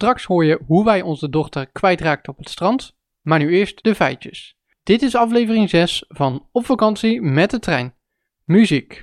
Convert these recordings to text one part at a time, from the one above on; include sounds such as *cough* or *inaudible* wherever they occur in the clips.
Straks hoor je hoe wij onze dochter kwijtraakten op het strand. Maar nu eerst de feitjes. Dit is aflevering 6 van Op vakantie met de trein. Muziek.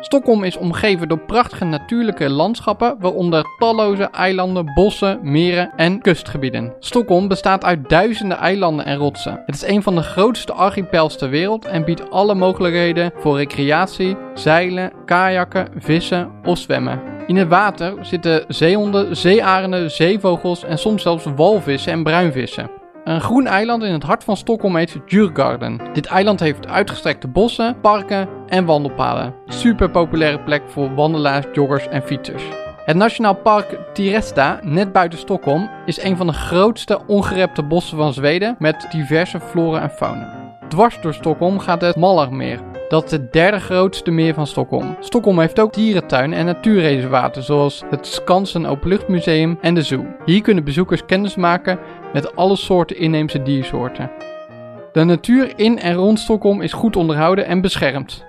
Stockholm is omgeven door prachtige natuurlijke landschappen, waaronder talloze eilanden, bossen, meren en kustgebieden. Stockholm bestaat uit duizenden eilanden en rotsen. Het is een van de grootste archipels ter wereld en biedt alle mogelijkheden voor recreatie, zeilen, kajakken, vissen of zwemmen. In het water zitten zeehonden, zeearenden, zeevogels en soms zelfs walvissen en bruinvissen. Een groen eiland in het hart van Stockholm heet Djurgården. Dit eiland heeft uitgestrekte bossen, parken en wandelpaden. Super populaire plek voor wandelaars, joggers en fietsers. Het Nationaal Park Tiresta, net buiten Stockholm, is een van de grootste ongerepte bossen van Zweden met diverse flora en fauna. Dwars door Stockholm gaat het Mallarmeer, dat is het derde grootste meer van Stockholm. Stockholm heeft ook dierentuinen en natuurreservaten zoals het Skansen Openluchtmuseum en de Zoo. Hier kunnen bezoekers kennis maken met alle soorten inheemse diersoorten. De natuur in en rond Stockholm is goed onderhouden en beschermd.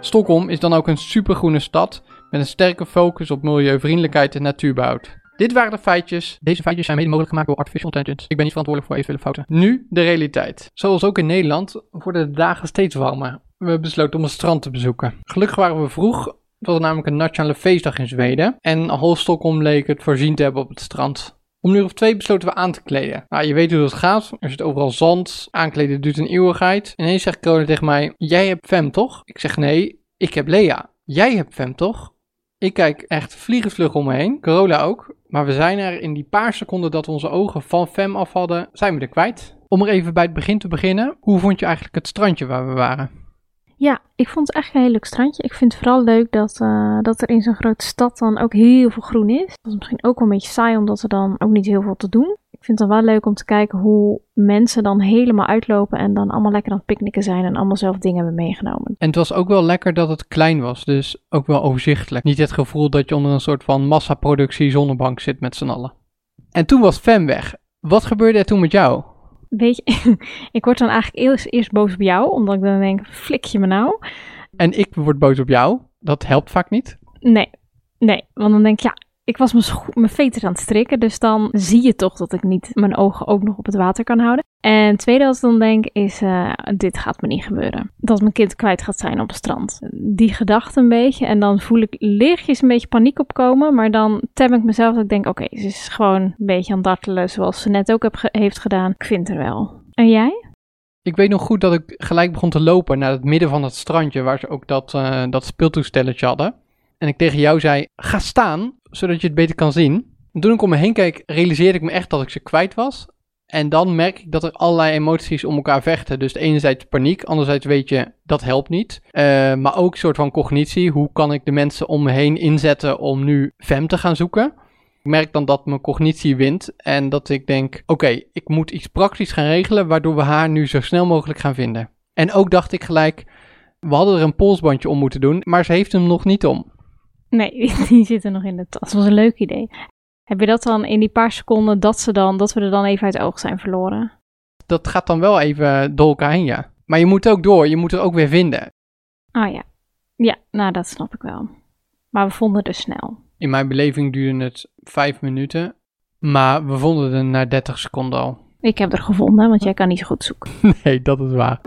Stockholm is dan ook een supergroene stad met een sterke focus op milieuvriendelijkheid en natuurbehoud. Dit waren de feitjes. Deze feitjes zijn mede mogelijk gemaakt door Artificial Intelligence. Ik ben niet verantwoordelijk voor eventuele fouten. Nu de realiteit. Zoals ook in Nederland worden de dagen steeds warmer. We besloten om een strand te bezoeken. Gelukkig waren we vroeg. Het was namelijk een nationale feestdag in Zweden. En half Stockholm leek het voorzien te hebben op het strand. Om uur of twee besloten we aan te kleden. Nou, je weet hoe dat gaat. Er zit overal zand. Aankleden duurt een eeuwigheid. Ineens zegt Corona tegen mij: Jij hebt Fem toch? Ik zeg nee, ik heb Lea. Jij hebt Fem toch? Ik kijk echt vliegensvlug om me heen. Corolla ook. Maar we zijn er in die paar seconden dat we onze ogen van Fem af hadden, zijn we er kwijt. Om er even bij het begin te beginnen. Hoe vond je eigenlijk het strandje waar we waren? Ja, ik vond het echt een heel leuk strandje. Ik vind het vooral leuk dat, uh, dat er in zo'n grote stad dan ook heel veel groen is. Dat is misschien ook wel een beetje saai, omdat er dan ook niet heel veel te doen. Ik vind het dan wel leuk om te kijken hoe mensen dan helemaal uitlopen en dan allemaal lekker aan het picknicken zijn en allemaal zelf dingen hebben meegenomen. En het was ook wel lekker dat het klein was, dus ook wel overzichtelijk. Niet het gevoel dat je onder een soort van massaproductie zonnebank zit met z'n allen. En toen was Fem weg. Wat gebeurde er toen met jou? Weet je, *laughs* ik word dan eigenlijk eerst, eerst boos op jou, omdat ik dan denk, flik je me nou? En ik word boos op jou. Dat helpt vaak niet. Nee, nee, want dan denk ik, ja, ik was mijn, mijn aan het strikken, dus dan zie je toch dat ik niet mijn ogen ook nog op het water kan houden. En het tweede wat ik dan denk is, uh, dit gaat me niet gebeuren. Dat mijn kind kwijt gaat zijn op het strand. Die gedachte een beetje en dan voel ik lichtjes een beetje paniek opkomen, maar dan tem ik mezelf dat ik denk, oké, ze is gewoon een beetje aan het dartelen zoals ze net ook heeft gedaan. Ik vind er wel. En jij? Ik weet nog goed dat ik gelijk begon te lopen naar het midden van het strandje, waar ze ook dat, uh, dat speeltoestelletje hadden. En ik tegen jou zei, ga staan, zodat je het beter kan zien. En toen ik om me heen keek, realiseerde ik me echt dat ik ze kwijt was. En dan merk ik dat er allerlei emoties om elkaar vechten. Dus enerzijds paniek, anderzijds weet je, dat helpt niet. Uh, maar ook een soort van cognitie. Hoe kan ik de mensen om me heen inzetten om nu Fem te gaan zoeken? Ik merk dan dat mijn cognitie wint en dat ik denk, oké, ik moet iets praktisch gaan regelen waardoor we haar nu zo snel mogelijk gaan vinden. En ook dacht ik gelijk, we hadden er een polsbandje om moeten doen, maar ze heeft hem nog niet om. Nee, *laughs* die zitten nog in de tas. Dat was een leuk idee. Heb je dat dan in die paar seconden dat, ze dan, dat we er dan even uit oog zijn verloren? Dat gaat dan wel even door elkaar heen, ja. Maar je moet ook door, je moet er ook weer vinden. Ah ja. Ja, nou dat snap ik wel. Maar we vonden het dus snel. In mijn beleving duurde het vijf minuten, maar we vonden het na 30 seconden al. Ik heb er gevonden, want jij kan niet zo goed zoeken. *laughs* nee, dat is waar.